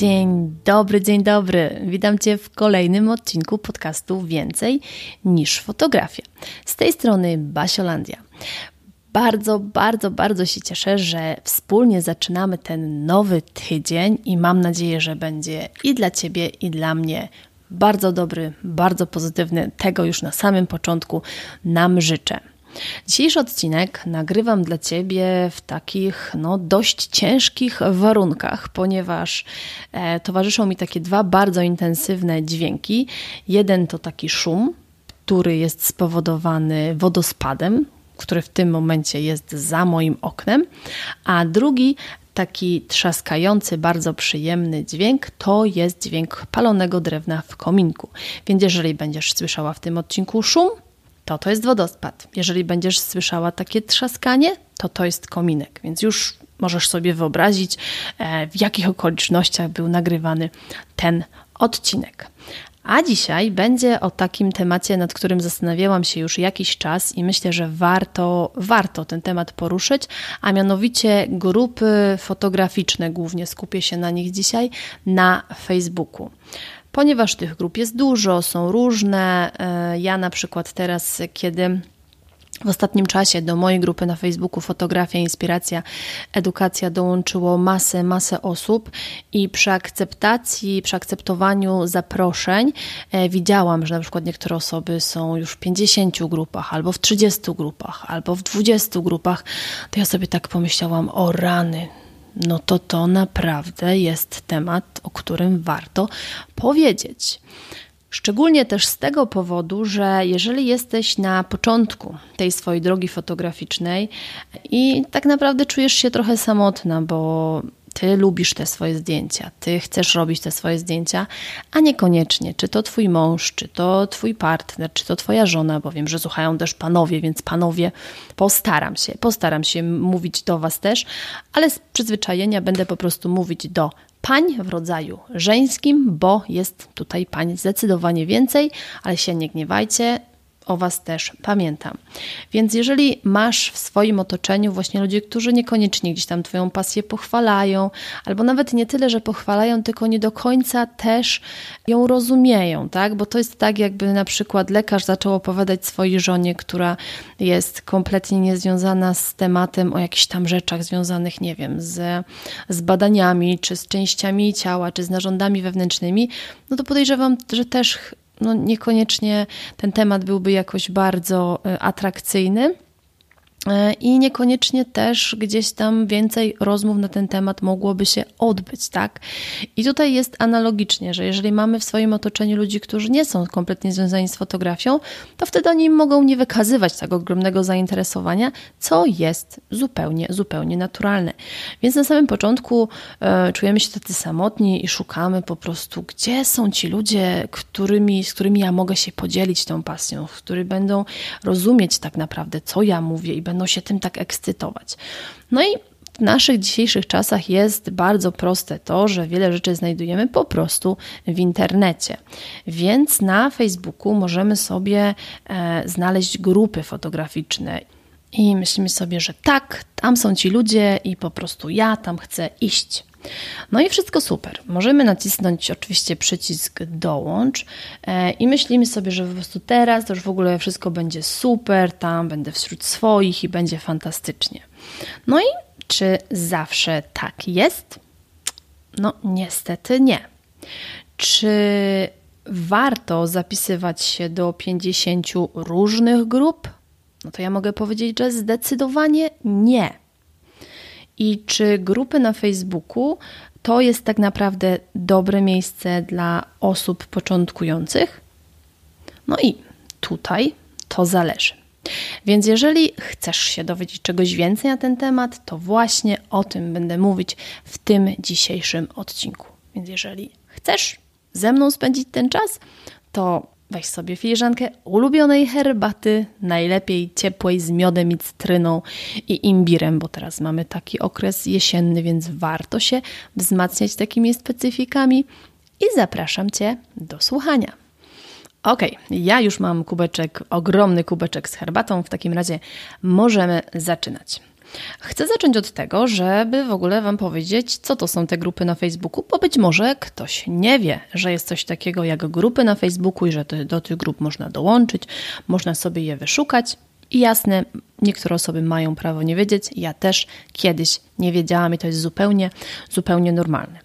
Dzień dobry, dzień dobry. Witam Cię w kolejnym odcinku podcastu Więcej niż fotografia. Z tej strony Basiolandia. Bardzo, bardzo, bardzo się cieszę, że wspólnie zaczynamy ten nowy tydzień i mam nadzieję, że będzie i dla Ciebie, i dla mnie bardzo dobry, bardzo pozytywny. Tego już na samym początku nam życzę. Dzisiejszy odcinek nagrywam dla Ciebie w takich no, dość ciężkich warunkach, ponieważ e, towarzyszą mi takie dwa bardzo intensywne dźwięki. Jeden to taki szum, który jest spowodowany wodospadem, który w tym momencie jest za moim oknem, a drugi taki trzaskający, bardzo przyjemny dźwięk to jest dźwięk palonego drewna w kominku. Więc jeżeli będziesz słyszała w tym odcinku szum, to to jest wodospad. Jeżeli będziesz słyszała takie trzaskanie, to to jest kominek. Więc już możesz sobie wyobrazić, e, w jakich okolicznościach był nagrywany ten odcinek. A dzisiaj będzie o takim temacie, nad którym zastanawiałam się już jakiś czas i myślę, że warto, warto ten temat poruszyć, a mianowicie grupy fotograficzne, głównie skupię się na nich dzisiaj, na Facebooku ponieważ tych grup jest dużo, są różne. E, ja na przykład teraz, kiedy w ostatnim czasie do mojej grupy na Facebooku Fotografia, Inspiracja, Edukacja dołączyło masę, masę osób i przy akceptacji, przy akceptowaniu zaproszeń e, widziałam, że na przykład niektóre osoby są już w 50 grupach, albo w 30 grupach, albo w 20 grupach. To ja sobie tak pomyślałam, o rany, no to to naprawdę jest temat, o którym warto powiedzieć. Szczególnie też z tego powodu, że jeżeli jesteś na początku tej swojej drogi fotograficznej i tak naprawdę czujesz się trochę samotna, bo ty lubisz te swoje zdjęcia, ty chcesz robić te swoje zdjęcia, a niekoniecznie, czy to twój mąż, czy to twój partner, czy to twoja żona, bo wiem, że słuchają też panowie, więc panowie, postaram się, postaram się mówić do was też, ale z przyzwyczajenia będę po prostu mówić do pań w rodzaju żeńskim, bo jest tutaj pań zdecydowanie więcej, ale się nie gniewajcie, o Was też pamiętam. Więc jeżeli masz w swoim otoczeniu właśnie ludzi, którzy niekoniecznie gdzieś tam Twoją pasję pochwalają, albo nawet nie tyle, że pochwalają, tylko nie do końca też ją rozumieją, tak? Bo to jest tak, jakby na przykład lekarz zaczął opowiadać swojej żonie, która jest kompletnie niezwiązana z tematem o jakichś tam rzeczach związanych, nie wiem, z, z badaniami, czy z częściami ciała, czy z narządami wewnętrznymi, no to podejrzewam, że też no niekoniecznie ten temat byłby jakoś bardzo e, atrakcyjny. E, I niekoniecznie też gdzieś tam więcej rozmów na ten temat mogłoby się odbyć, tak? I tutaj jest analogicznie, że jeżeli mamy w swoim otoczeniu ludzi, którzy nie są kompletnie związani z fotografią, to wtedy oni mogą nie wykazywać tak ogromnego zainteresowania, co jest zupełnie, zupełnie naturalne. Więc na samym początku e, czujemy się tacy samotni i szukamy po prostu, gdzie są ci ludzie, którymi, z którymi ja mogę się podzielić tą pasją, którzy będą rozumieć tak naprawdę, co ja mówię i będą się tym tak ekscytować. No i w naszych dzisiejszych czasach jest bardzo proste to, że wiele rzeczy znajdujemy po prostu w internecie. Więc na Facebooku możemy sobie e, znaleźć grupy fotograficzne. I myślimy sobie, że tak, tam są ci ludzie i po prostu ja tam chcę iść. No i wszystko super. Możemy nacisnąć oczywiście przycisk dołącz e, i myślimy sobie, że po prostu teraz to już w ogóle wszystko będzie super, tam będę wśród swoich i będzie fantastycznie. No i czy zawsze tak jest? No niestety nie. Czy warto zapisywać się do 50 różnych grup? No to ja mogę powiedzieć, że zdecydowanie nie. I czy grupy na Facebooku to jest tak naprawdę dobre miejsce dla osób początkujących? No i tutaj to zależy. Więc jeżeli chcesz się dowiedzieć czegoś więcej na ten temat, to właśnie o tym będę mówić w tym dzisiejszym odcinku. Więc jeżeli chcesz ze mną spędzić ten czas, to weź sobie filiżankę ulubionej herbaty, najlepiej ciepłej z miodem i cytryną i imbirem, bo teraz mamy taki okres jesienny, więc warto się wzmacniać takimi specyfikami i zapraszam Cię do słuchania. Ok, ja już mam kubeczek, ogromny kubeczek z herbatą, w takim razie możemy zaczynać. Chcę zacząć od tego, żeby w ogóle Wam powiedzieć, co to są te grupy na Facebooku, bo być może ktoś nie wie, że jest coś takiego jak grupy na Facebooku i że do tych grup można dołączyć, można sobie je wyszukać. I jasne, niektóre osoby mają prawo nie wiedzieć, ja też kiedyś nie wiedziałam i to jest zupełnie, zupełnie normalne.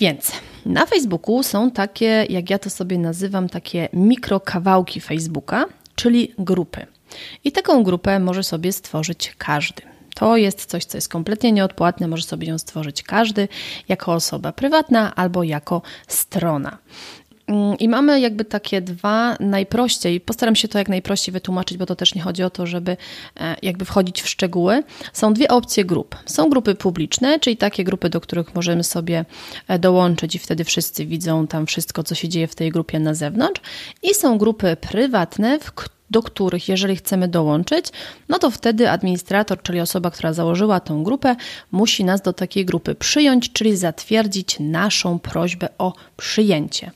Więc na Facebooku są takie, jak ja to sobie nazywam, takie mikrokawałki Facebooka, czyli grupy. I taką grupę może sobie stworzyć każdy. To jest coś, co jest kompletnie nieodpłatne, może sobie ją stworzyć każdy jako osoba prywatna albo jako strona. Mm, I mamy jakby takie dwa najprościej, postaram się to jak najprościej wytłumaczyć, bo to też nie chodzi o to, żeby e, jakby wchodzić w szczegóły. Są dwie opcje grup. Są grupy publiczne, czyli takie grupy, do których możemy sobie e, dołączyć i wtedy wszyscy widzą tam wszystko, co się dzieje w tej grupie na zewnątrz. I są grupy prywatne, w których do których, jeżeli chcemy dołączyć, no to wtedy administrator, czyli osoba, która założyła tą grupę, musi nas do takiej grupy przyjąć, czyli zatwierdzić naszą prośbę o przyjęcie.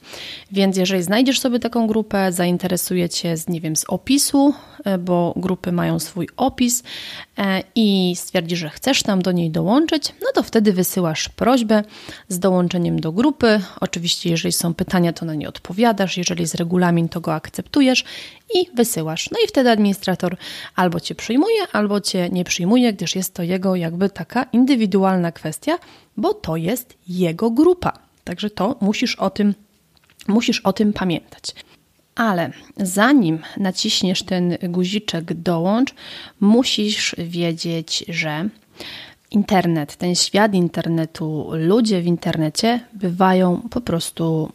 Więc jeżeli znajdziesz sobie taką grupę, zainteresuje Cię, z, nie wiem, z opisu, e, bo grupy mają swój opis e, i stwierdzisz, że chcesz tam do niej dołączyć, no to wtedy wysyłasz prośbę z dołączeniem do grupy. Oczywiście, jeżeli są pytania, to na nie odpowiadasz, jeżeli jest regulamin, to go akceptujesz i wysyłasz. No i wtedy administrator albo cię przyjmuje, albo cię nie przyjmuje, gdyż jest to jego jakby taka indywidualna kwestia, bo to jest jego grupa. Także to musisz o tym, musisz o tym pamiętać. Ale zanim naciśniesz ten guziczek dołącz, musisz wiedzieć, że internet, ten świat internetu, ludzie w internecie bywają po prostu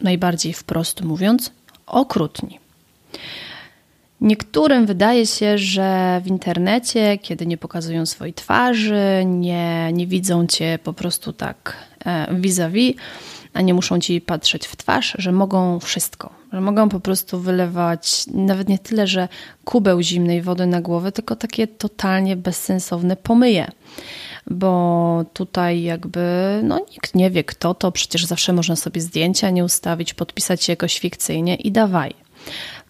najbardziej wprost mówiąc okrutni. Niektórym wydaje się, że w internecie, kiedy nie pokazują swojej twarzy, nie, nie widzą cię po prostu tak e, vis-a-vis, a nie muszą ci patrzeć w twarz, że mogą wszystko, że mogą po prostu wylewać nawet nie tyle, że kubeł zimnej wody na głowę, tylko takie totalnie bezsensowne pomyje. Bo tutaj jakby no, nikt nie wie, kto to, przecież zawsze można sobie zdjęcia nie ustawić, podpisać się jakoś fikcyjnie i dawaj.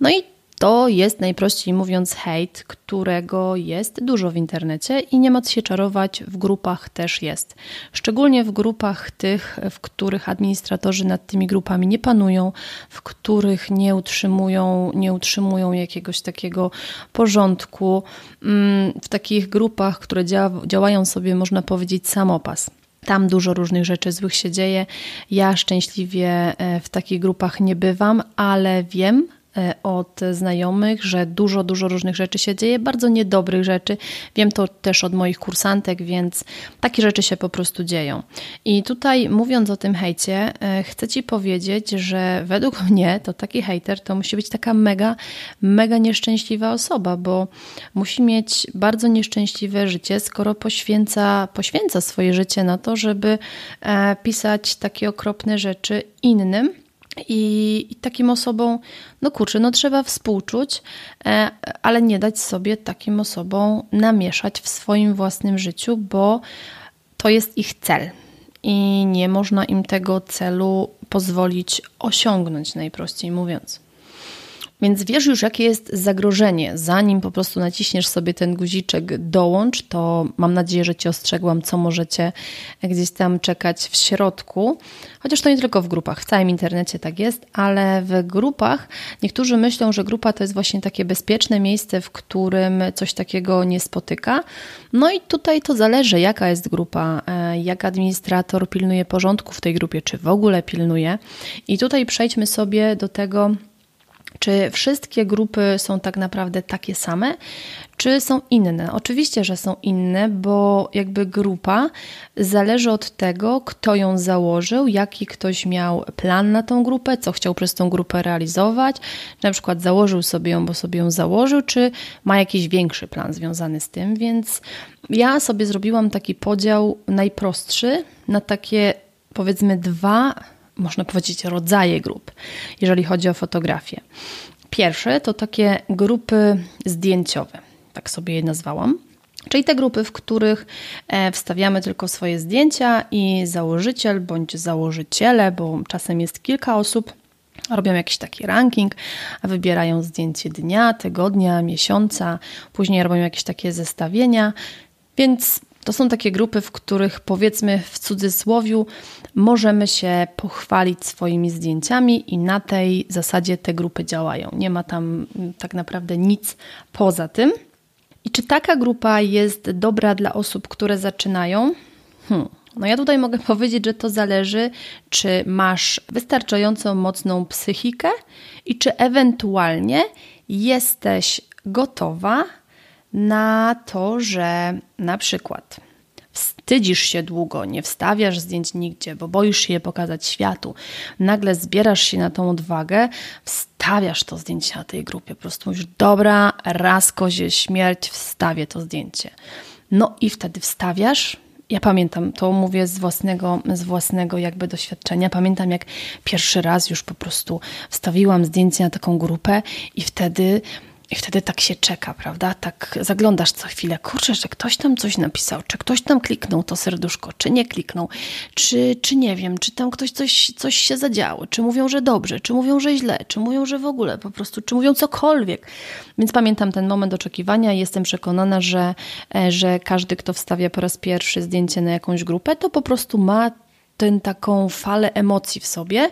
No i to jest najprościej mówiąc hejt, którego jest dużo w internecie i nie ma co się czarować, w grupach też jest. Szczególnie w grupach tych, w których administratorzy nad tymi grupami nie panują, w których nie utrzymują, nie utrzymują jakiegoś takiego porządku, mm, w takich grupach, które działają sobie, można powiedzieć, samopas. Tam dużo różnych rzeczy złych się dzieje. Ja szczęśliwie e, w takich grupach nie bywam, ale wiem, od znajomych, że dużo, dużo różnych rzeczy się dzieje, bardzo niedobrych rzeczy. Wiem to też od moich kursantek, więc takie rzeczy się po prostu dzieją. I tutaj mówiąc o tym hejcie, e, chcę Ci powiedzieć, że według mnie to taki hejter to musi być taka mega, mega nieszczęśliwa osoba, bo musi mieć bardzo nieszczęśliwe życie, skoro poświęca, poświęca swoje życie na to, żeby e, pisać takie okropne rzeczy innym i, I, takim osobom, no kurczę, no trzeba współczuć, e, ale nie dać sobie takim osobom namieszać w swoim własnym życiu, bo to jest ich cel i nie można im tego celu pozwolić osiągnąć, najprościej mówiąc. Więc wiesz już, jakie jest zagrożenie. Zanim po prostu naciśniesz sobie ten guziczek dołącz, to mam nadzieję, że Cię ostrzegłam, co możecie gdzieś tam czekać w środku. Chociaż to nie tylko w grupach, w całym internecie tak jest, ale w grupach niektórzy myślą, że grupa to jest właśnie takie bezpieczne miejsce, w którym coś takiego nie spotyka. No i tutaj to zależy, jaka jest grupa, e, jak administrator pilnuje porządku w tej grupie, czy w ogóle pilnuje. I tutaj przejdźmy sobie do tego, Czy wszystkie grupy są tak naprawdę takie same, czy są inne? Oczywiście, że są inne, bo jakby grupa zależy od tego, kto ją założył, jaki ktoś miał plan na tą grupę, co chciał przez tą grupę realizować. Na przykład założył sobie ją, bo sobie ją założył, czy ma jakiś większy plan związany z tym. Więc ja sobie zrobiłam taki podział najprostszy na takie powiedzmy dwa można powiedzieć, rodzaje grup, jeżeli chodzi o fotografię. Pierwsze to takie grupy zdjęciowe, tak sobie je nazwałam. Czyli te grupy, w których e, wstawiamy tylko swoje zdjęcia i założyciel bądź założyciele, bo czasem jest kilka osób, robią jakiś taki ranking, wybierają zdjęcie dnia, tygodnia, miesiąca, później robią jakieś takie zestawienia. Więc to są takie grupy, w których powiedzmy w cudzysłowiu możemy się pochwalić swoimi zdjęciami i na tej zasadzie te grupy działają. Nie ma tam mm, tak naprawdę nic poza tym. I czy taka grupa jest dobra dla osób, które zaczynają? Hmm. No ja tutaj mogę powiedzieć, że to zależy, czy masz wystarczająco mocną psychikę i czy ewentualnie jesteś gotowa na to, że na przykład wstydzisz się długo, nie wstawiasz zdjęć nigdzie, bo boisz się je pokazać światu, nagle zbierasz się na tą odwagę, wstawiasz to zdjęcie na tej grupie, po prostu mówisz, dobra, raz kozie śmierć, wstawię to zdjęcie. No i wtedy wstawiasz, ja pamiętam, to mówię z własnego, z własnego jakby doświadczenia. Pamiętam, jak pierwszy raz już po prostu wstawiłam zdjęcie na taką grupę i wtedy i wtedy tak się czeka, prawda? Tak zaglądasz co chwilę, kurczę, że ktoś tam coś napisał, czy ktoś tam kliknął to serduszko, czy nie kliknął, czy, czy nie wiem, czy tam ktoś coś, coś się zadziało, czy mówią, że dobrze, czy mówią, że źle, czy mówią, że w ogóle po prostu, czy mówią cokolwiek. Więc pamiętam ten moment oczekiwania i jestem przekonana, że, e, że każdy, kto wstawia po raz pierwszy zdjęcie na jakąś grupę, to po prostu ma tę taką falę emocji w sobie,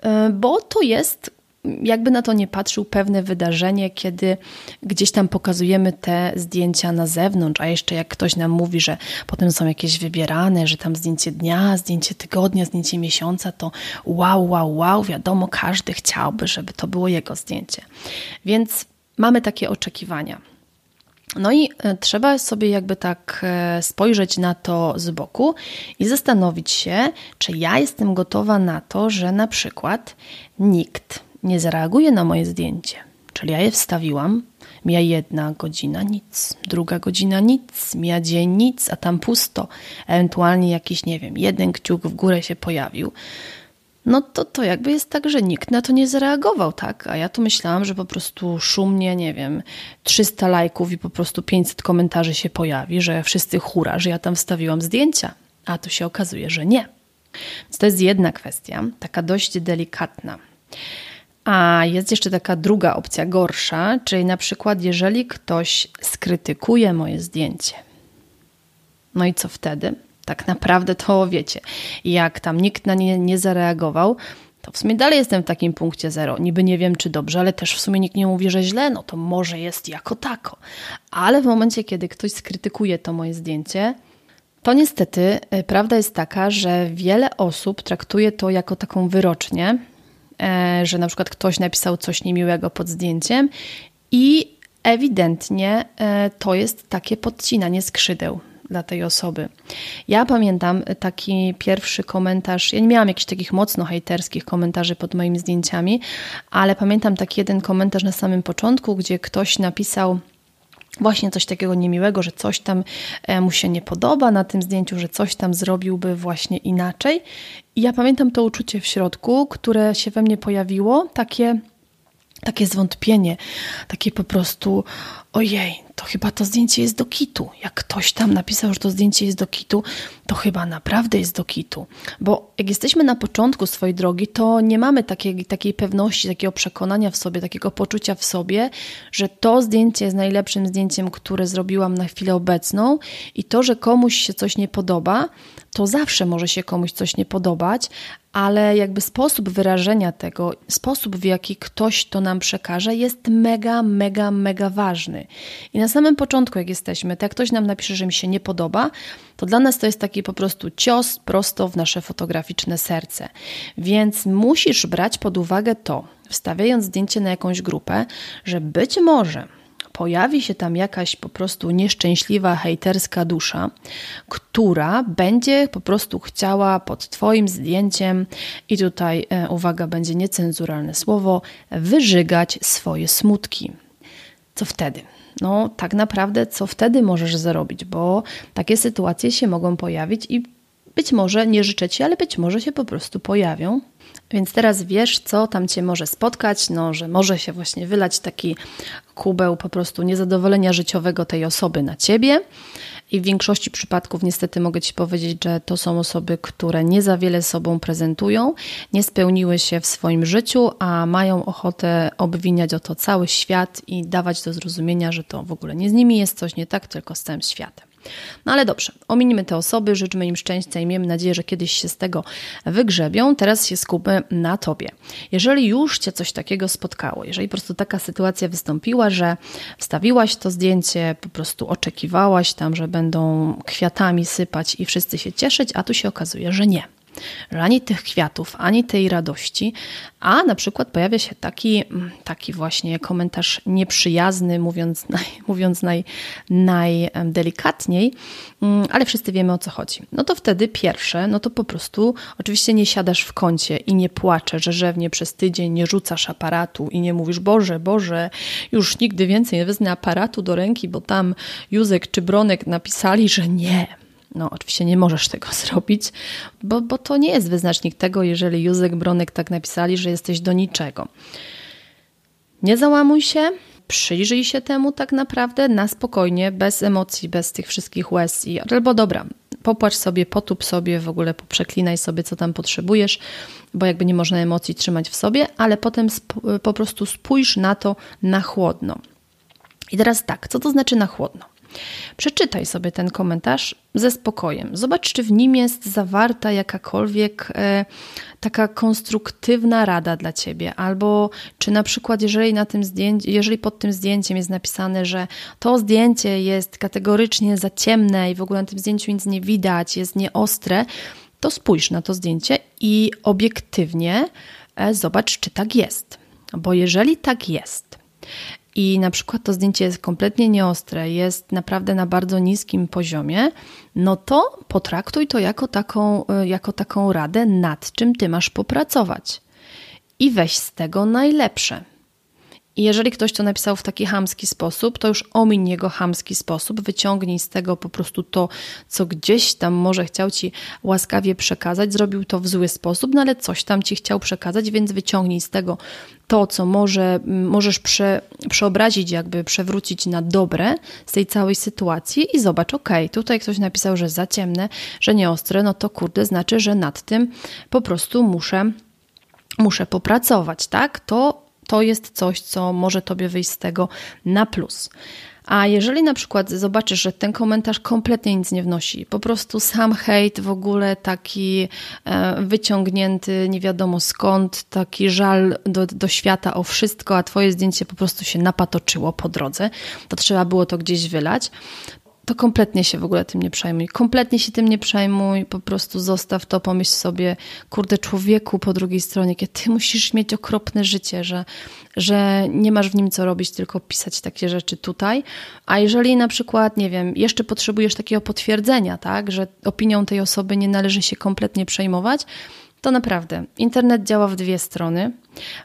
e, bo to jest jakby na to nie patrzył, pewne wydarzenie, kiedy gdzieś tam pokazujemy te zdjęcia na zewnątrz, a jeszcze jak ktoś nam mówi, że potem są jakieś wybierane, że tam zdjęcie dnia, zdjęcie tygodnia, zdjęcie miesiąca, to wow, wow, wow, wiadomo, każdy chciałby, żeby to było jego zdjęcie. Więc mamy takie oczekiwania. No i e, trzeba sobie jakby tak e, spojrzeć na to z boku i zastanowić się, czy ja jestem gotowa na to, że na przykład nikt nie zareaguje na moje zdjęcie. Czyli ja je wstawiłam, mija jedna godzina, nic, druga godzina, nic, mija dzień, nic, a tam pusto. Ewentualnie jakiś, nie wiem, jeden kciuk w górę się pojawił. No to to jakby jest tak, że nikt na to nie zareagował, tak? A ja tu myślałam, że po prostu szumnie, nie wiem, 300 lajków i po prostu 500 komentarzy się pojawi, że wszyscy hura, że ja tam wstawiłam zdjęcia. A tu się okazuje, że nie. Więc to jest jedna kwestia, taka dość delikatna. A jest jeszcze taka druga opcja, gorsza, czyli na przykład, jeżeli ktoś skrytykuje moje zdjęcie. No i co wtedy? Tak naprawdę to wiecie, jak tam nikt na nie nie zareagował, to w sumie dalej jestem w takim punkcie zero. Niby nie wiem, czy dobrze, ale też w sumie nikt nie mówi, że źle, no to może jest jako tako. Ale w momencie, kiedy ktoś skrytykuje to moje zdjęcie, to niestety y, prawda jest taka, że wiele osób traktuje to jako taką wyrocznię, że na przykład ktoś napisał coś niemiłego pod zdjęciem i ewidentnie e, to jest takie podcinanie skrzydeł dla tej osoby. Ja pamiętam taki pierwszy komentarz, ja nie miałam jakichś takich mocno hejterskich komentarzy pod moimi zdjęciami, ale pamiętam taki jeden komentarz na samym początku, gdzie ktoś napisał właśnie coś takiego niemiłego, że coś tam e, mu się nie podoba na tym zdjęciu, że coś tam zrobiłby właśnie inaczej. I ja pamiętam to uczucie w środku, które się we mnie pojawiło, takie, takie zwątpienie, takie po prostu, ojej, to chyba to zdjęcie jest do kitu. Jak ktoś tam napisał, że to zdjęcie jest do kitu, to chyba naprawdę jest do kitu. Bo jak jesteśmy na początku swojej drogi, to nie mamy takiej, takiej pewności, takiego przekonania w sobie, takiego poczucia w sobie, że to zdjęcie jest najlepszym zdjęciem, które zrobiłam na chwilę obecną i to, że komuś się coś nie podoba, to zawsze może się komuś coś nie podobać, ale jakby sposób wyrażenia tego, sposób w jaki ktoś to nam przekaże, jest mega, mega, mega ważny. I na samym początku, jak jesteśmy, to jak ktoś nam napisze, że mi się nie podoba, to dla nas to jest taki po prostu cios prosto w nasze fotograficzne serce. Więc musisz brać pod uwagę to, wstawiając zdjęcie na jakąś grupę, że być może pojawi się tam jakaś po prostu nieszczęśliwa, hejterska dusza, która będzie po prostu chciała pod Twoim zdjęciem, i tutaj e, uwaga, będzie niecenzuralne słowo, wyżygać swoje smutki. Co wtedy? No, tak naprawdę, co wtedy możesz zrobić, bo takie sytuacje się mogą pojawić i być może nie życzę ci, ale być może się po prostu pojawią. Więc teraz wiesz, co tam cię może spotkać, no, że może się właśnie wylać taki kubeł po prostu niezadowolenia życiowego tej osoby na ciebie. I w większości przypadków niestety mogę Ci powiedzieć, że to są osoby, które nie za wiele sobą prezentują, nie spełniły się w swoim życiu, a mają ochotę obwiniać o to cały świat i dawać do zrozumienia, że to w ogóle nie z nimi jest coś nie tak, tylko z całym światem. No ale dobrze, ominimy te osoby, życzmy im szczęścia i miejmy nadzieję, że kiedyś się z tego wygrzebią. Teraz się skupmy na tobie. Jeżeli już cię coś takiego spotkało, jeżeli po prostu taka sytuacja wystąpiła, że wstawiłaś to zdjęcie, po prostu oczekiwałaś tam, że będą kwiatami sypać i wszyscy się cieszyć, a tu się okazuje, że nie ani tych kwiatów, ani tej radości, a na przykład pojawia się taki, mm, taki właśnie komentarz nieprzyjazny, mówiąc, naj, mówiąc naj, najdelikatniej, mm, ale wszyscy wiemy o co chodzi. No to wtedy pierwsze, no to po prostu oczywiście nie siadasz w kącie i nie płaczesz rzewnie przez tydzień, nie rzucasz aparatu i nie mówisz, Boże, Boże, już nigdy więcej nie wezmę aparatu do ręki, bo tam Józek czy Bronek napisali, że nie, no, oczywiście nie możesz tego zrobić, bo, bo to nie jest wyznacznik tego, jeżeli Józek Bronek tak napisali, że jesteś do niczego. Nie załamuj się, przyjrzyj się temu tak naprawdę na spokojnie, bez emocji, bez tych wszystkich łez. I, albo dobra, popłacz sobie, potup sobie, w ogóle poprzeklinaj sobie, co tam potrzebujesz, bo jakby nie można emocji trzymać w sobie, ale potem po prostu spójrz na to na chłodno. I teraz tak, co to znaczy na chłodno? Przeczytaj sobie ten komentarz ze spokojem. Zobacz, czy w nim jest zawarta jakakolwiek e, taka konstruktywna rada dla ciebie, albo czy na przykład, jeżeli, na tym zdjęciu, jeżeli pod tym zdjęciem jest napisane, że to zdjęcie jest kategorycznie za ciemne i w ogóle na tym zdjęciu nic nie widać, jest nieostre, to spójrz na to zdjęcie i obiektywnie e, zobacz, czy tak jest. Bo jeżeli tak jest, i na przykład to zdjęcie jest kompletnie nieostre, jest naprawdę na bardzo niskim poziomie, no to potraktuj to jako taką, e, jako taką radę, nad czym ty masz popracować. I weź z tego najlepsze. I jeżeli ktoś to napisał w taki hamski sposób, to już omiń jego hamski sposób, wyciągnij z tego po prostu to, co gdzieś tam może chciał ci łaskawie przekazać, zrobił to w zły sposób, no ale coś tam ci chciał przekazać, więc wyciągnij z tego to, co może, możesz prze, przeobrazić, jakby przewrócić na dobre z tej całej sytuacji i zobacz, ok, tutaj ktoś napisał, że za ciemne, że nie ostre, no to kurde, znaczy, że nad tym po prostu muszę muszę popracować, tak? To to jest coś, co może Tobie wyjść z tego na plus. A jeżeli na przykład zobaczysz, że ten komentarz kompletnie nic nie wnosi, po prostu sam hejt w ogóle taki e, wyciągnięty, nie wiadomo skąd, taki żal do, do świata o wszystko, a Twoje zdjęcie po prostu się napatoczyło po drodze, to trzeba było to gdzieś wylać, to kompletnie się w ogóle tym nie przejmuj. Kompletnie się tym nie przejmuj, po prostu zostaw to, pomyśl sobie, kurde człowieku po drugiej stronie, kiedy ty musisz mieć okropne życie, że, że nie masz w nim co robić, tylko pisać takie rzeczy tutaj. A jeżeli na przykład, nie wiem, jeszcze potrzebujesz takiego potwierdzenia, tak, że opinią tej osoby nie należy się kompletnie przejmować, to naprawdę internet działa w dwie strony.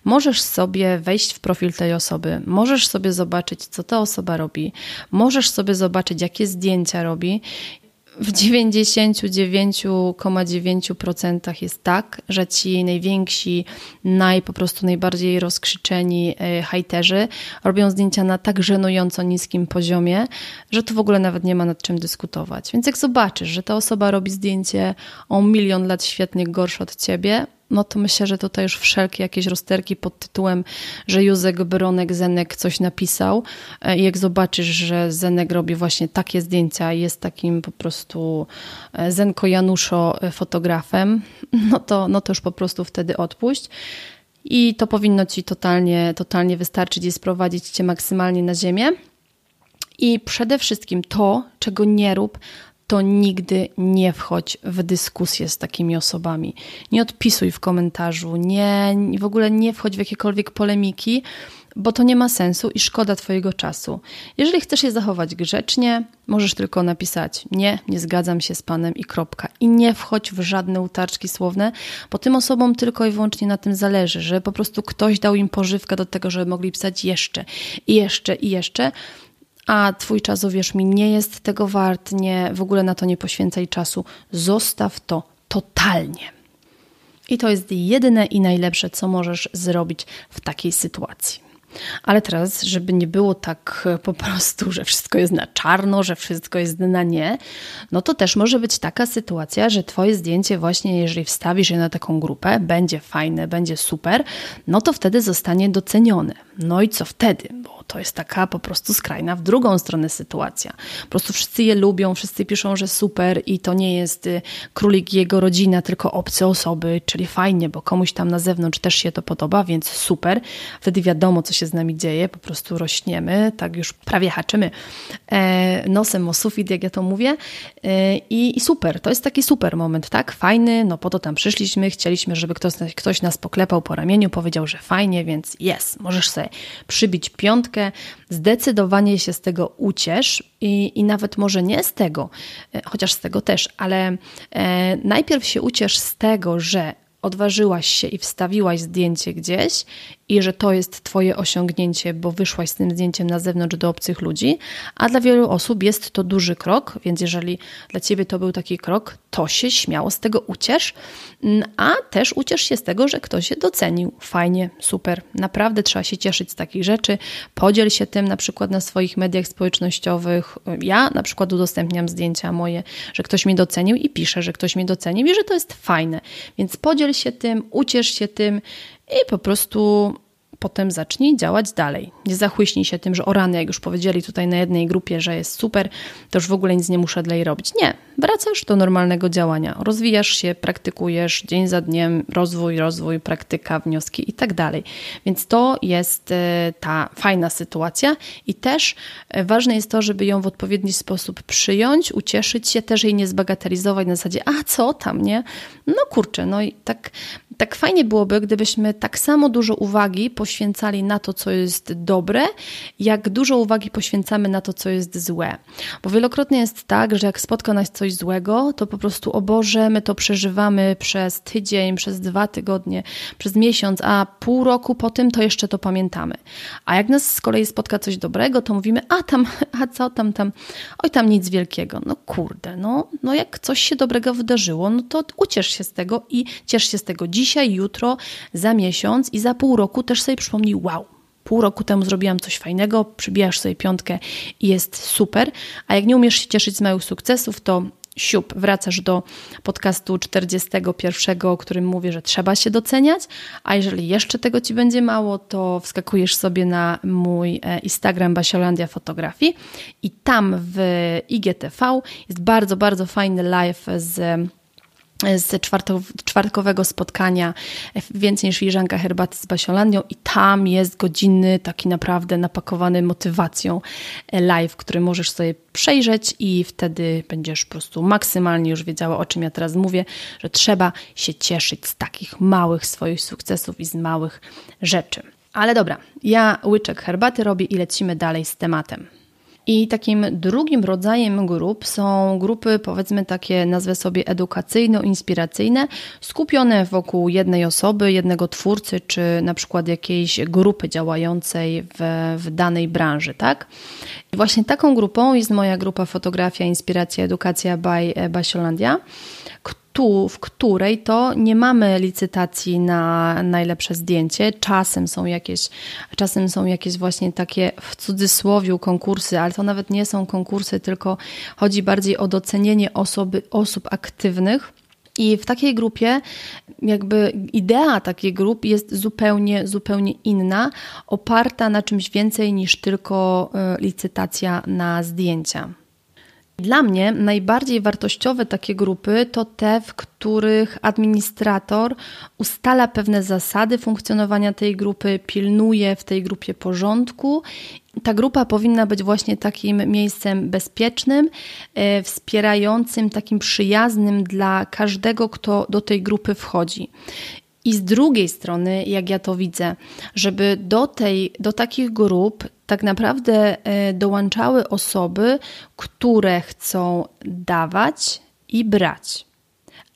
Możesz sobie wejść w profil tej osoby, możesz sobie zobaczyć, co ta osoba robi, możesz sobie zobaczyć, jakie zdjęcia robi w 99,9% jest tak, że ci najwięksi, naj, po prostu najbardziej rozkrzyczeni e, hejterzy robią zdjęcia na tak żenująco niskim poziomie, że tu w ogóle nawet nie ma nad czym dyskutować. Więc jak zobaczysz, że ta osoba robi zdjęcie o milion lat świetnie gorsze od ciebie, no to myślę, że tutaj już wszelkie jakieś rozterki pod tytułem, że Józek Bronek Zenek coś napisał e, i jak zobaczysz, że Zenek robi właśnie takie zdjęcia jest takim po prostu e, Zenko Januszo e, fotografem, no to, no to już po prostu wtedy odpuść. I to powinno ci totalnie, totalnie wystarczyć i sprowadzić cię maksymalnie na ziemię. I przede wszystkim to, czego nie rób, to nigdy nie wchodź w dyskusję z takimi osobami. Nie odpisuj w komentarzu, nie, w ogóle nie wchodź w jakiekolwiek polemiki, bo to nie ma sensu i szkoda Twojego czasu. Jeżeli chcesz je zachować grzecznie, możesz tylko napisać nie, nie zgadzam się z Panem i kropka. I nie wchodź w żadne utarczki słowne, bo tym osobom tylko i wyłącznie na tym zależy, że po prostu ktoś dał im pożywkę do tego, żeby mogli pisać jeszcze i jeszcze i jeszcze a twój czas, uwierz mi, nie jest tego wart, nie, w ogóle na to nie poświęcaj czasu. Zostaw to totalnie. I to jest jedyne i najlepsze, co możesz zrobić w takiej sytuacji. Ale teraz, żeby nie było tak e, po prostu, że wszystko jest na czarno, że wszystko jest na nie, no to też może być taka sytuacja, że Twoje zdjęcie, właśnie jeżeli wstawisz je na taką grupę, będzie fajne, będzie super, no to wtedy zostanie docenione. No i co wtedy? Bo to jest taka po prostu skrajna w drugą stronę sytuacja. Po prostu wszyscy je lubią, wszyscy piszą, że super i to nie jest y, królik i jego rodzina, tylko obce osoby, czyli fajnie, bo komuś tam na zewnątrz też się to podoba, więc super. Wtedy wiadomo, co się z nami dzieje, po prostu rośniemy, tak już prawie haczymy e, nosem o sufit, jak ja to mówię e, i, i super, to jest taki super moment, tak? Fajny, no po to tam przyszliśmy, chcieliśmy, żeby ktoś, ktoś nas poklepał po ramieniu, powiedział, że fajnie, więc jest, możesz sobie przybić piątkę, zdecydowanie się z tego uciesz i, i nawet może nie z tego, e, chociaż z tego też, ale e, najpierw się uciesz z tego, że odważyłaś się i wstawiłaś zdjęcie gdzieś i że to jest Twoje osiągnięcie, bo wyszłaś z tym zdjęciem na zewnątrz do obcych ludzi, a dla wielu osób jest to duży krok, więc jeżeli dla Ciebie to był taki krok, to się śmiało z tego uciesz, mm, a też uciesz się z tego, że ktoś się docenił. Fajnie, super, naprawdę trzeba się cieszyć z takich rzeczy. Podziel się tym na przykład na swoich mediach społecznościowych. Ja na przykład udostępniam zdjęcia moje, że ktoś mnie docenił i piszę, że ktoś mnie docenił i że to jest fajne. Więc podziel się tym, uciesz się tym i po prostu potem zacznij działać dalej. Nie zachłyśnij się tym, że o rany, jak już powiedzieli tutaj na jednej grupie, że jest super, to już w ogóle nic nie muszę dla jej robić. Nie, wracasz do normalnego działania. Rozwijasz się, praktykujesz dzień za dniem, rozwój, rozwój, praktyka, wnioski i tak dalej. Więc to jest e, ta fajna sytuacja i też e, ważne jest to, żeby ją w odpowiedni sposób przyjąć, ucieszyć się, też jej nie zbagatelizować na zasadzie, a co tam, nie? No kurczę, no i tak tak fajnie byłoby, gdybyśmy tak samo dużo uwagi poświęcali na to, co jest dobre, jak dużo uwagi poświęcamy na to, co jest złe. Bo wielokrotnie jest tak, że jak spotka nas coś złego, to po prostu, o Boże, my to przeżywamy przez tydzień, przez dwa tygodnie, przez miesiąc, a pół roku po tym to jeszcze to pamiętamy. A jak nas z kolei spotka coś dobrego, to mówimy, a tam, a co tam, tam, oj tam nic wielkiego. No kurde, no, no jak coś się dobrego wydarzyło, no to uciesz się z tego i ciesz się z tego dziś dzisiaj, jutro, za miesiąc i za pół roku też sobie przypomnij, wow, pół roku temu zrobiłam coś fajnego, przybijasz sobie piątkę i jest super. A jak nie umiesz się cieszyć z małych sukcesów, to siup, wracasz do podcastu 41, o którym mówię, że trzeba się doceniać, a jeżeli jeszcze tego Ci będzie mało, to wskakujesz sobie na mój e, Instagram Basiolandia Fotografii i tam w IGTV jest bardzo, bardzo fajny live z z czwartkowego spotkania więcej niż filiżanka herbaty z Basiolandią i tam jest godzinny, taki naprawdę napakowany motywacją live, który możesz sobie przejrzeć i wtedy będziesz po prostu maksymalnie już wiedziała, o czym ja teraz mówię, że trzeba się cieszyć z takich małych swoich sukcesów i z małych rzeczy. Ale dobra, ja łyczek herbaty robię i lecimy dalej z tematem. I takim drugim rodzajem grup są grupy, powiedzmy takie, nazwę sobie edukacyjno-inspiracyjne, skupione wokół jednej osoby, jednego twórcy, czy na przykład jakiejś grupy działającej w, w danej branży, tak? I właśnie taką grupą jest moja grupa Fotografia, Inspiracja, Edukacja by Basiolandia, tu, w której to nie mamy licytacji na najlepsze zdjęcie. Czasem są jakieś, czasem są jakieś właśnie takie w cudzysłowie konkursy, ale to nawet nie są konkursy, tylko chodzi bardziej o docenienie osoby, osób aktywnych. I w takiej grupie, jakby idea takiej grup jest zupełnie, zupełnie inna, oparta na czymś więcej niż tylko e, licytacja na zdjęcia. Dla mnie najbardziej wartościowe takie grupy to te, w których administrator ustala pewne zasady funkcjonowania tej grupy, pilnuje w tej grupie porządku ta grupa powinna być właśnie takim miejscem bezpiecznym, e, wspierającym, takim przyjaznym dla każdego, kto do tej grupy wchodzi. I z drugiej strony, jak ja to widzę, żeby do, tej, do takich grup tak naprawdę e, dołączały osoby, które chcą dawać i brać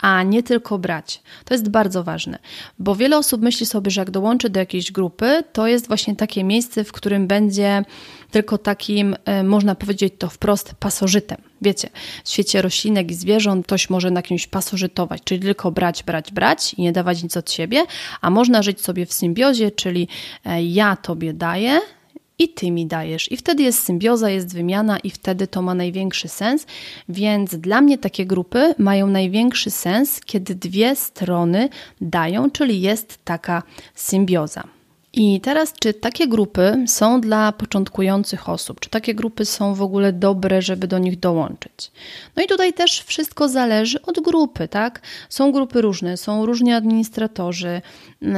a nie tylko brać. To jest bardzo ważne, bo wiele osób myśli sobie, że jak dołączy do jakiejś grupy, to jest właśnie takie miejsce, w którym będzie tylko takim, e, można powiedzieć to wprost, pasożytem. Wiecie, w świecie roślinek i zwierząt ktoś może na kimś pasożytować, czyli tylko brać, brać, brać i nie dawać nic od siebie, a można żyć sobie w symbiozie, czyli e, ja tobie daję, i ty mi dajesz. I wtedy jest symbioza, jest wymiana, i wtedy to ma największy sens. Więc dla mnie takie grupy mają największy sens, kiedy dwie strony dają, czyli jest taka symbioza. I teraz, czy takie grupy są dla początkujących osób? Czy takie grupy są w ogóle dobre, żeby do nich dołączyć? No i tutaj też wszystko zależy od grupy, tak? Są grupy różne, są różni administratorzy.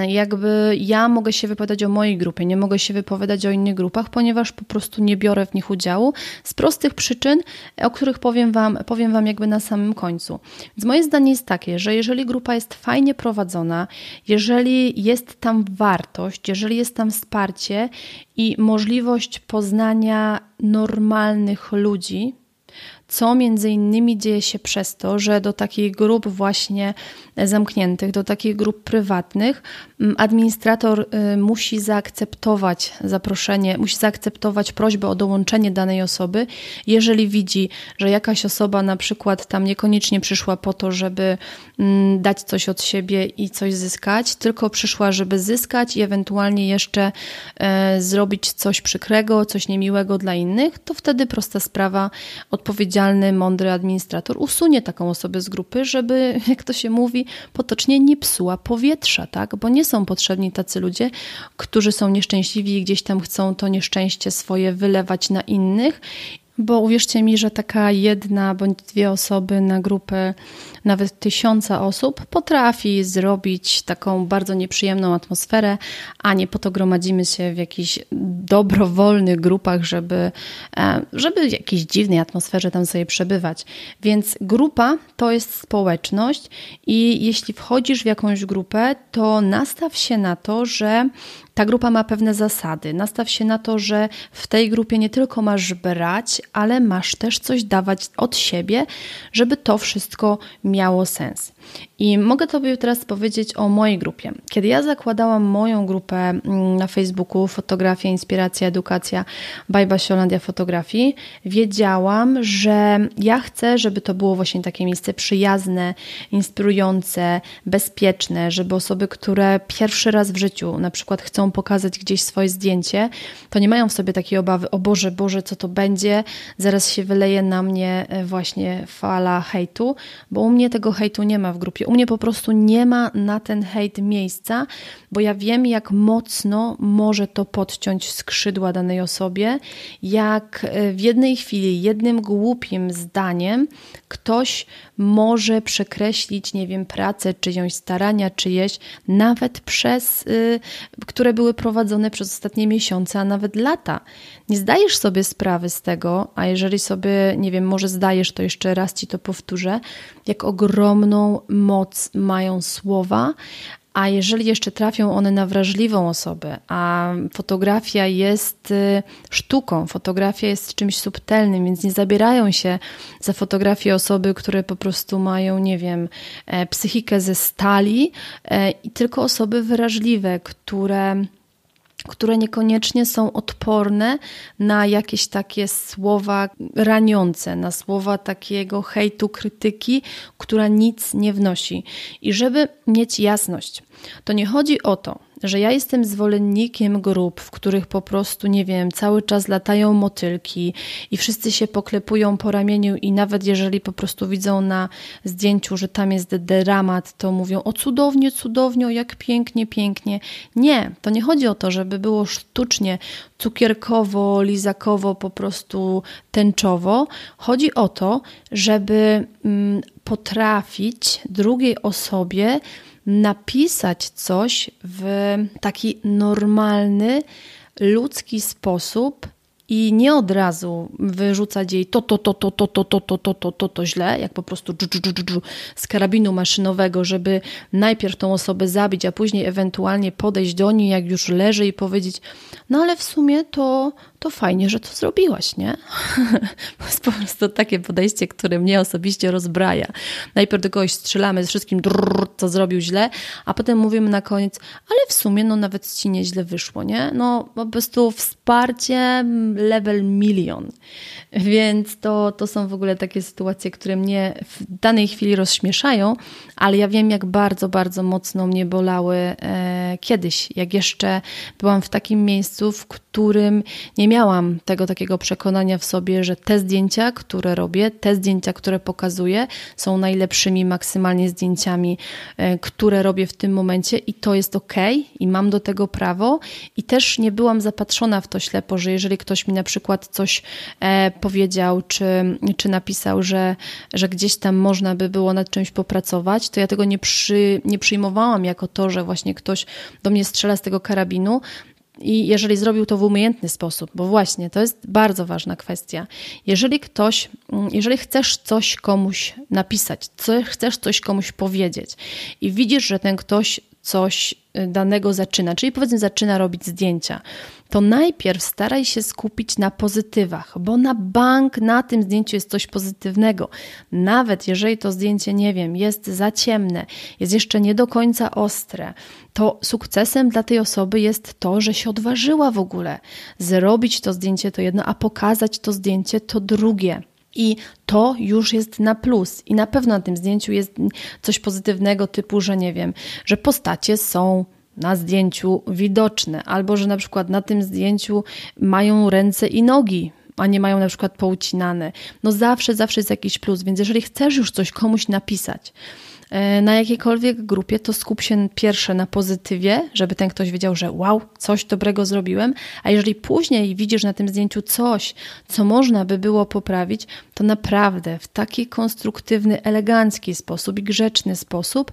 Jakby ja mogę się wypowiadać o mojej grupie, nie mogę się wypowiadać o innych grupach, ponieważ po prostu nie biorę w nich udziału z prostych przyczyn, o których powiem Wam, powiem wam jakby na samym końcu. Więc moje zdanie jest takie, że jeżeli grupa jest fajnie prowadzona, jeżeli jest tam wartość, jeżeli jeżeli jest tam wsparcie i możliwość poznania normalnych ludzi, co między innymi dzieje się przez to, że do takich grup właśnie zamkniętych, do takich grup prywatnych mm, administrator y, musi zaakceptować zaproszenie, musi zaakceptować prośbę o dołączenie danej osoby, jeżeli widzi, że jakaś osoba na przykład tam niekoniecznie przyszła po to, żeby mm, dać coś od siebie i coś zyskać, tylko przyszła, żeby zyskać i ewentualnie jeszcze e, zrobić coś przykrego, coś niemiłego dla innych, to wtedy prosta sprawa, odpowiedzialność odpowiedzialny, mądry administrator usunie taką osobę z grupy, żeby, jak to się mówi, potocznie nie psuła powietrza, tak? Bo nie są potrzebni tacy ludzie, którzy są nieszczęśliwi i gdzieś tam chcą to nieszczęście swoje wylewać na innych bo uwierzcie mi, że taka jedna bądź dwie osoby na grupę nawet tysiąca osób potrafi zrobić taką bardzo nieprzyjemną atmosferę, a nie po to gromadzimy się w jakichś dobrowolnych grupach, żeby, e, żeby w jakiejś dziwnej atmosferze tam sobie przebywać. Więc grupa to jest społeczność i jeśli wchodzisz w jakąś grupę, to nastaw się na to, że ta grupa ma pewne zasady. Nastaw się na to, że w tej grupie nie tylko masz brać, ale masz też coś dawać od siebie, żeby to wszystko miało sens. I mogę Tobie teraz powiedzieć o mojej grupie. Kiedy ja zakładałam moją grupę mm, na Facebooku Fotografia, Inspiracja, Edukacja by Basiolandia Fotografii, wiedziałam, że ja chcę, żeby to było właśnie takie miejsce przyjazne, inspirujące, bezpieczne, żeby osoby, które pierwszy raz w życiu na przykład chcą pokazać gdzieś swoje zdjęcie, to nie mają w sobie takiej obawy, o Boże, Boże, co to będzie, zaraz się wyleje na mnie e, właśnie fala hejtu, bo u mnie tego hejtu nie ma w grupie. Mnie po prostu nie ma na ten hejt miejsca, bo ja wiem, jak mocno może to podciąć skrzydła danej osobie, jak e, w jednej chwili, jednym głupim zdaniem ktoś może przekreślić, nie wiem, pracę czyjąś, starania czyjeś, nawet przez, y, które były prowadzone przez ostatnie miesiące, a nawet lata. Nie zdajesz sobie sprawy z tego, a jeżeli sobie, nie wiem, może zdajesz, to jeszcze raz ci to powtórzę, jak ogromną moc mają słowa, a jeżeli jeszcze trafią one na wrażliwą osobę, a fotografia jest y, sztuką, fotografia jest czymś subtelnym, więc nie zabierają się za fotografię osoby, które po prostu mają, nie wiem, e, psychikę ze stali, e, i tylko osoby wrażliwe, które które niekoniecznie są odporne na jakieś takie słowa raniące, na słowa takiego hejtu, krytyki, która nic nie wnosi. I żeby mieć jasność, to nie chodzi o to, że ja jestem zwolennikiem grup, w których po prostu, nie wiem, cały czas latają motylki i wszyscy się poklepują po ramieniu i nawet jeżeli po prostu widzą na zdjęciu, że tam jest dramat, to mówią o cudownie, cudownie, jak pięknie, pięknie. Nie, to nie chodzi o to, żeby było sztucznie, cukierkowo, lizakowo, po prostu tęczowo. Chodzi o to, żeby mm, potrafić drugiej osobie napisać coś w taki normalny, ludzki sposób i nie od razu wyrzucać jej to, to, to, to, to, to, to, to, to, to, to, to źle, jak po prostu z karabinu maszynowego, żeby najpierw tą osobę zabić, a później ewentualnie podejść do niej, jak już leży i powiedzieć, no ale w sumie to, to fajnie, że to zrobiłaś, nie? to jest po prostu takie podejście, które mnie osobiście rozbraja. Najpierw do kogoś strzelamy z wszystkim, drrr, co zrobił źle, a potem mówimy na koniec, ale w sumie no nawet ci nieźle wyszło, nie? No po prostu wsparcie level milion. Więc to, to są w ogóle takie sytuacje, które mnie w danej chwili rozśmieszają, ale ja wiem, jak bardzo, bardzo mocno mnie bolały e, kiedyś, jak jeszcze byłam w takim miejscu, w którym nie miałam tego takiego przekonania w sobie, że te zdjęcia, które robię, te zdjęcia, które pokazuję, są najlepszymi maksymalnie zdjęciami, e, które robię w tym momencie i to jest ok i mam do tego prawo. I też nie byłam zapatrzona w to ślepo, że jeżeli ktoś mi na przykład coś e, powiedział, czy, czy napisał, że, że gdzieś tam można by było nad czymś popracować, to ja tego nie, przy, nie przyjmowałam jako to, że właśnie ktoś do mnie strzela z tego karabinu, i jeżeli zrobił to w umiejętny sposób, bo właśnie to jest bardzo ważna kwestia. Jeżeli ktoś, mm, jeżeli chcesz coś komuś napisać, chcesz coś komuś powiedzieć i widzisz, że ten ktoś coś y, danego zaczyna, czyli powiedzmy zaczyna robić zdjęcia, to najpierw staraj się skupić na pozytywach, bo na bank na tym zdjęciu jest coś pozytywnego. Nawet jeżeli to zdjęcie, nie wiem, jest za ciemne, jest jeszcze nie do końca ostre, to sukcesem dla tej osoby jest to, że się odważyła w ogóle zrobić to zdjęcie to jedno, a pokazać to zdjęcie to drugie. I to już jest na plus. I na pewno na tym zdjęciu jest coś pozytywnego, typu, że nie wiem, że postacie są na zdjęciu widoczne, albo że na przykład na tym zdjęciu mają ręce i nogi, a nie mają na przykład poucinane. No zawsze, zawsze jest jakiś plus, więc jeżeli chcesz już coś komuś napisać, na jakiejkolwiek grupie, to skup się pierwsze na pozytywie, żeby ten ktoś wiedział, że wow, coś dobrego zrobiłem, a jeżeli później widzisz na tym zdjęciu coś, co można by było poprawić, to naprawdę w taki konstruktywny, elegancki sposób i grzeczny sposób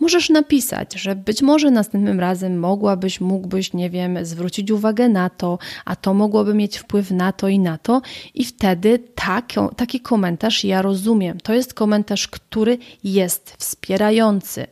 Możesz napisać, że być może następnym razem mogłabyś, mógłbyś, nie wiem, zwrócić uwagę na to, a to mogłoby mieć wpływ na to i na to, i wtedy taki, taki komentarz ja rozumiem. To jest komentarz, który jest wspierający.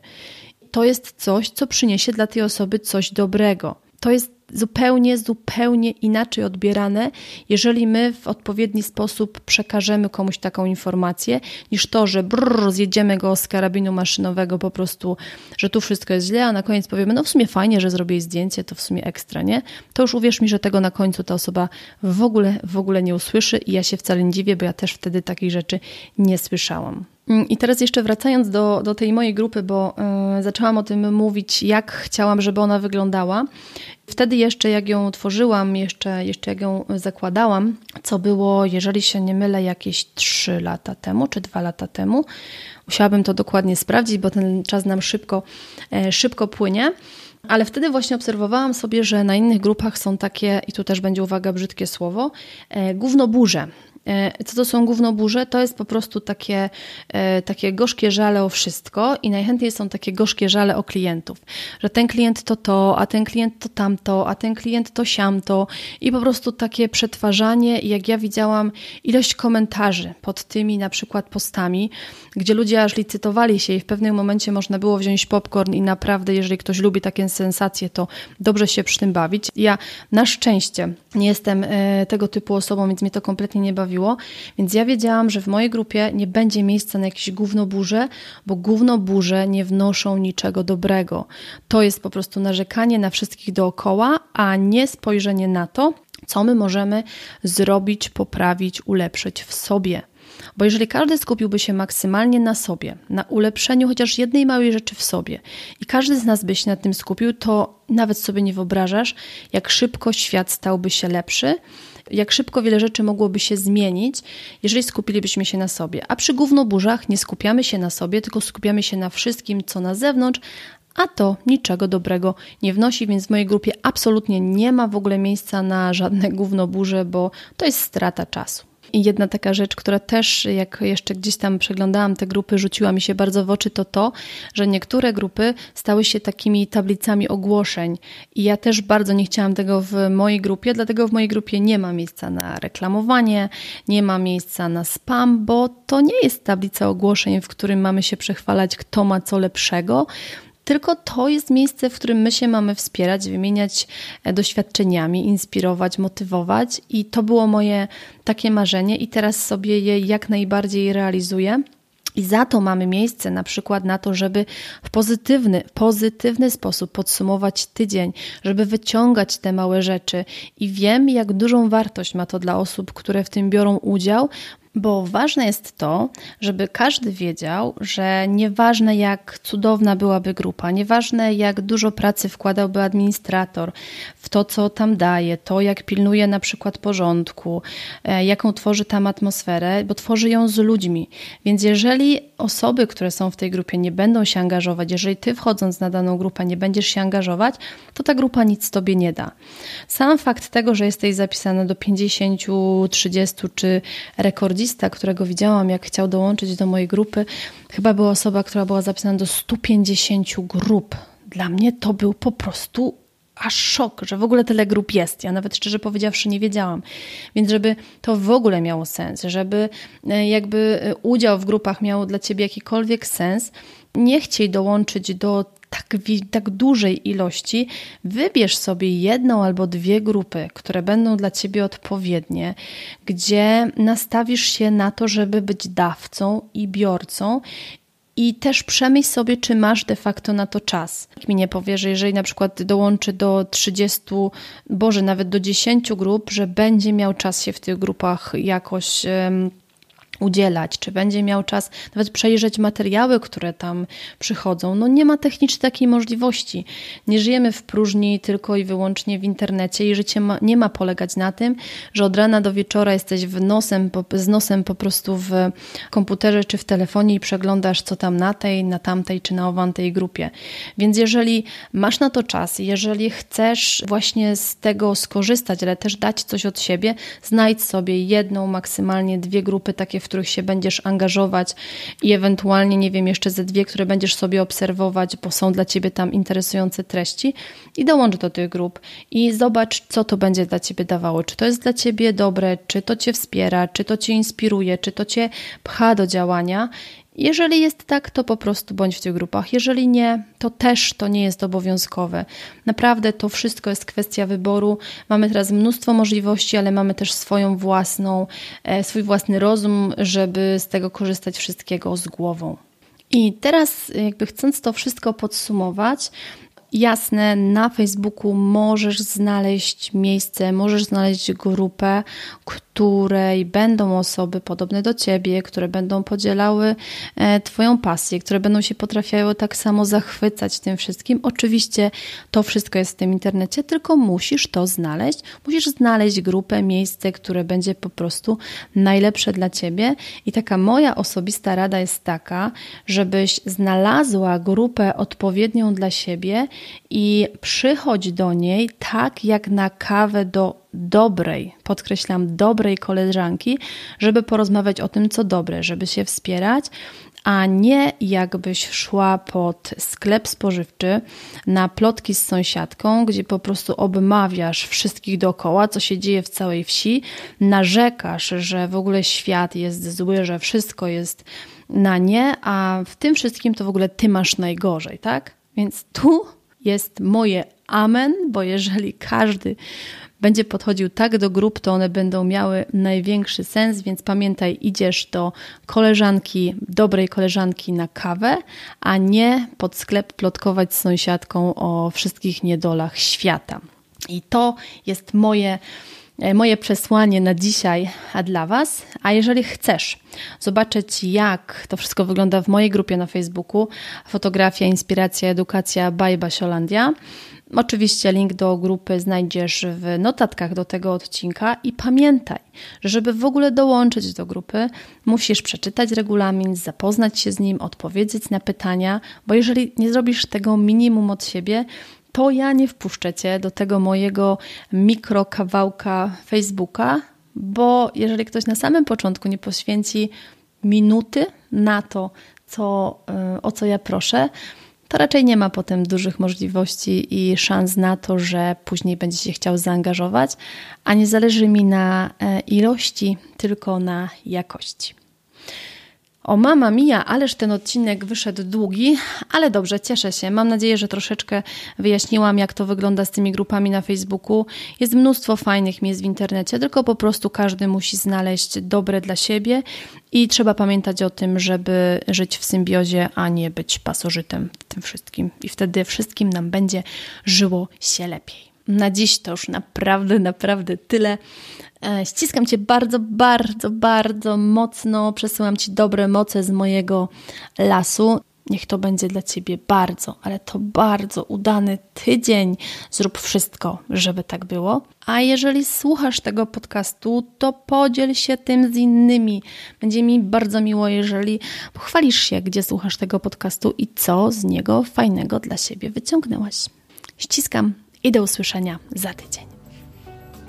To jest coś, co przyniesie dla tej osoby coś dobrego. To jest zupełnie, zupełnie inaczej odbierane, jeżeli my w odpowiedni sposób przekażemy komuś taką informację, niż to, że brrr, zjedziemy go z karabinu maszynowego po prostu, że tu wszystko jest źle, a na koniec powiemy, no w sumie fajnie, że zrobię zdjęcie, to w sumie ekstra, nie? To już uwierz mi, że tego na końcu ta osoba w ogóle, w ogóle nie usłyszy i ja się wcale nie dziwię, bo ja też wtedy takich rzeczy nie słyszałam. Mm, I teraz jeszcze wracając do, do tej mojej grupy, bo y, zaczęłam o tym mówić, jak chciałam, żeby ona wyglądała. Wtedy jeszcze, jak ją tworzyłam, jeszcze, jeszcze jak ją zakładałam, co było, jeżeli się nie mylę, jakieś 3 lata temu czy 2 lata temu. Musiałabym to dokładnie sprawdzić, bo ten czas nam szybko, y, szybko płynie. Ale wtedy właśnie obserwowałam sobie, że na innych grupach są takie, i tu też będzie uwaga, brzydkie słowo, e, gównoburze. E, co to są gównoburze? To jest po prostu takie, e, takie gorzkie żale o wszystko i najchętniej są takie gorzkie żale o klientów, że ten klient to to, a ten klient to tamto, a ten klient to siamto i po prostu takie przetwarzanie jak ja widziałam ilość komentarzy pod tymi na przykład postami, gdzie ludzie aż licytowali się i w pewnym momencie można było wziąć popcorn i naprawdę, jeżeli ktoś lubi takie sensacje, to dobrze się przy tym bawić. Ja na szczęście nie jestem e, tego typu osobą, więc mnie to kompletnie nie bawiło, więc ja wiedziałam, że w mojej grupie nie będzie miejsca na jakieś gównoburze, bo gównoburze nie wnoszą niczego dobrego. To jest po prostu narzekanie na wszystkich dookoła, a nie spojrzenie na to, co my możemy zrobić, poprawić, ulepszyć w sobie. Bo jeżeli każdy skupiłby się maksymalnie na sobie, na ulepszeniu chociaż jednej małej rzeczy w sobie i każdy z nas by się na tym skupił, to nawet sobie nie wyobrażasz, jak szybko świat stałby się lepszy, jak szybko wiele rzeczy mogłoby się zmienić, jeżeli skupilibyśmy się na sobie. A przy gównoburzach nie skupiamy się na sobie, tylko skupiamy się na wszystkim, co na zewnątrz, a to niczego dobrego nie wnosi, więc w mojej grupie absolutnie nie ma w ogóle miejsca na żadne gównoburze, bo to jest strata czasu. I jedna taka rzecz, która też, jak jeszcze gdzieś tam przeglądałam te grupy, rzuciła mi się bardzo w oczy, to to, że niektóre grupy stały się takimi tablicami ogłoszeń. I ja też bardzo nie chciałam tego w mojej grupie, dlatego w mojej grupie nie ma miejsca na reklamowanie, nie ma miejsca na spam, bo to nie jest tablica ogłoszeń, w którym mamy się przechwalać, kto ma co lepszego tylko to jest miejsce, w którym my się mamy wspierać, wymieniać e, doświadczeniami, inspirować, motywować, i to było moje takie marzenie, i teraz sobie je jak najbardziej realizuję. I za to mamy miejsce na przykład na to, żeby w pozytywny, pozytywny sposób podsumować tydzień, żeby wyciągać te małe rzeczy. I wiem, jak dużą wartość ma to dla osób, które w tym biorą udział, bo ważne jest to, żeby każdy wiedział, że nieważne jak cudowna byłaby grupa, nieważne jak dużo pracy wkładałby administrator w to, co tam daje, to jak pilnuje na przykład porządku, e, jaką tworzy tam atmosferę, bo tworzy ją z ludźmi. Więc jeżeli osoby, które są w tej grupie nie będą się angażować, jeżeli ty wchodząc na daną grupę nie będziesz się angażować, to ta grupa nic tobie nie da. Sam fakt tego, że jesteś zapisana do 50, 30 czy rekordzi rekordzista, którego widziałam, jak chciał dołączyć do mojej grupy, chyba była osoba, która była zapisana do 150 grup. Dla mnie to był po prostu aż szok, że w ogóle tyle grup jest. Ja nawet szczerze powiedziawszy nie wiedziałam. Więc żeby to w ogóle miało sens, żeby e, jakby e, udział w grupach miał dla ciebie jakikolwiek sens, nie chciej dołączyć do tak, tak dużej ilości, wybierz sobie jedną albo dwie grupy, które będą dla ciebie odpowiednie, gdzie nastawisz się na to, żeby być dawcą i biorcą i też przemyśl sobie, czy masz de facto na to czas. Nikt mi nie powie, że jeżeli na przykład dołączy do 30, boże, nawet do 10 grup, że będzie miał czas się w tych grupach jakoś. Udzielać, czy będzie miał czas nawet przejrzeć materiały, które tam przychodzą. No nie ma technicznie takiej możliwości. Nie żyjemy w próżni tylko i wyłącznie w internecie i życie ma, nie ma polegać na tym, że od rana do wieczora jesteś w nosem, z nosem po prostu w komputerze czy w telefonie i przeglądasz co tam na tej, na tamtej czy na owantej grupie. Więc jeżeli masz na to czas, jeżeli chcesz właśnie z tego skorzystać, ale też dać coś od siebie, znajdź sobie jedną, maksymalnie dwie grupy takie w których się będziesz angażować i ewentualnie, nie wiem, jeszcze ze dwie, które będziesz sobie obserwować, bo są dla ciebie tam interesujące treści i dołącz do tych grup i zobacz, co to będzie dla ciebie dawało. Czy to jest dla ciebie dobre, czy to cię wspiera, czy to cię inspiruje, czy to cię pcha do działania jeżeli jest tak, to po prostu bądź w tych grupach. Jeżeli nie, to też to nie jest obowiązkowe. Naprawdę to wszystko jest kwestia wyboru. Mamy teraz mnóstwo możliwości, ale mamy też swoją własną, e, swój własny rozum, żeby z tego korzystać wszystkiego z głową. I teraz, jakby chcąc to wszystko podsumować, Jasne, na Facebooku możesz znaleźć miejsce, możesz znaleźć grupę, której będą osoby podobne do ciebie, które będą podzielały e, Twoją pasję, które będą się potrafiały tak samo zachwycać tym wszystkim. Oczywiście to wszystko jest w tym internecie, tylko musisz to znaleźć. Musisz znaleźć grupę, miejsce, które będzie po prostu najlepsze dla ciebie. I taka moja osobista rada jest taka, żebyś znalazła grupę odpowiednią dla siebie i przychodź do niej tak jak na kawę do dobrej, podkreślam, dobrej koleżanki, żeby porozmawiać o tym, co dobre, żeby się wspierać, a nie jakbyś szła pod sklep spożywczy na plotki z sąsiadką, gdzie po prostu obmawiasz wszystkich dookoła, co się dzieje w całej wsi, narzekasz, że w ogóle świat jest zły, że wszystko jest na nie, a w tym wszystkim to w ogóle ty masz najgorzej, tak? Więc tu jest moje amen, bo jeżeli każdy będzie podchodził tak do grup, to one będą miały największy sens, więc pamiętaj, idziesz do koleżanki, dobrej koleżanki na kawę, a nie pod sklep plotkować z sąsiadką o wszystkich niedolach świata. I to jest moje moje przesłanie na dzisiaj dla Was. A jeżeli chcesz zobaczyć, jak to wszystko wygląda w mojej grupie na Facebooku, fotografia, inspiracja, edukacja by Basiolandia, Oczywiście link do grupy znajdziesz w notatkach do tego odcinka i pamiętaj, że żeby w ogóle dołączyć do grupy, musisz przeczytać regulamin, zapoznać się z nim, odpowiedzieć na pytania, bo jeżeli nie zrobisz tego minimum od siebie, to ja nie wpuszczę cię do tego mojego mikrokawałka Facebooka, bo jeżeli ktoś na samym początku nie poświęci minuty na to, co, y, o co ja proszę, to raczej nie ma potem dużych możliwości i szans na to, że później będzie się chciał zaangażować, a nie zależy mi na e, ilości, tylko na jakości. O mama mia, ależ ten odcinek wyszedł długi, ale dobrze, cieszę się. Mam nadzieję, że troszeczkę wyjaśniłam, jak to wygląda z tymi grupami na Facebooku. Jest mnóstwo fajnych miejsc w internecie, tylko po prostu każdy musi znaleźć dobre dla siebie i trzeba pamiętać o tym, żeby żyć w symbiozie, a nie być pasożytem w tym wszystkim. I wtedy wszystkim nam będzie żyło się lepiej. Na dziś to już naprawdę, naprawdę tyle. E, ściskam Cię bardzo, bardzo, bardzo mocno. Przesyłam Ci dobre moce z mojego lasu. Niech to będzie dla Ciebie bardzo, ale to bardzo udany tydzień. Zrób wszystko, żeby tak było. A jeżeli słuchasz tego podcastu, to podziel się tym z innymi. Będzie mi bardzo miło, jeżeli pochwalisz się, gdzie słuchasz tego podcastu i co z niego fajnego dla siebie wyciągnęłaś. Ściskam i do usłyszenia za tydzień.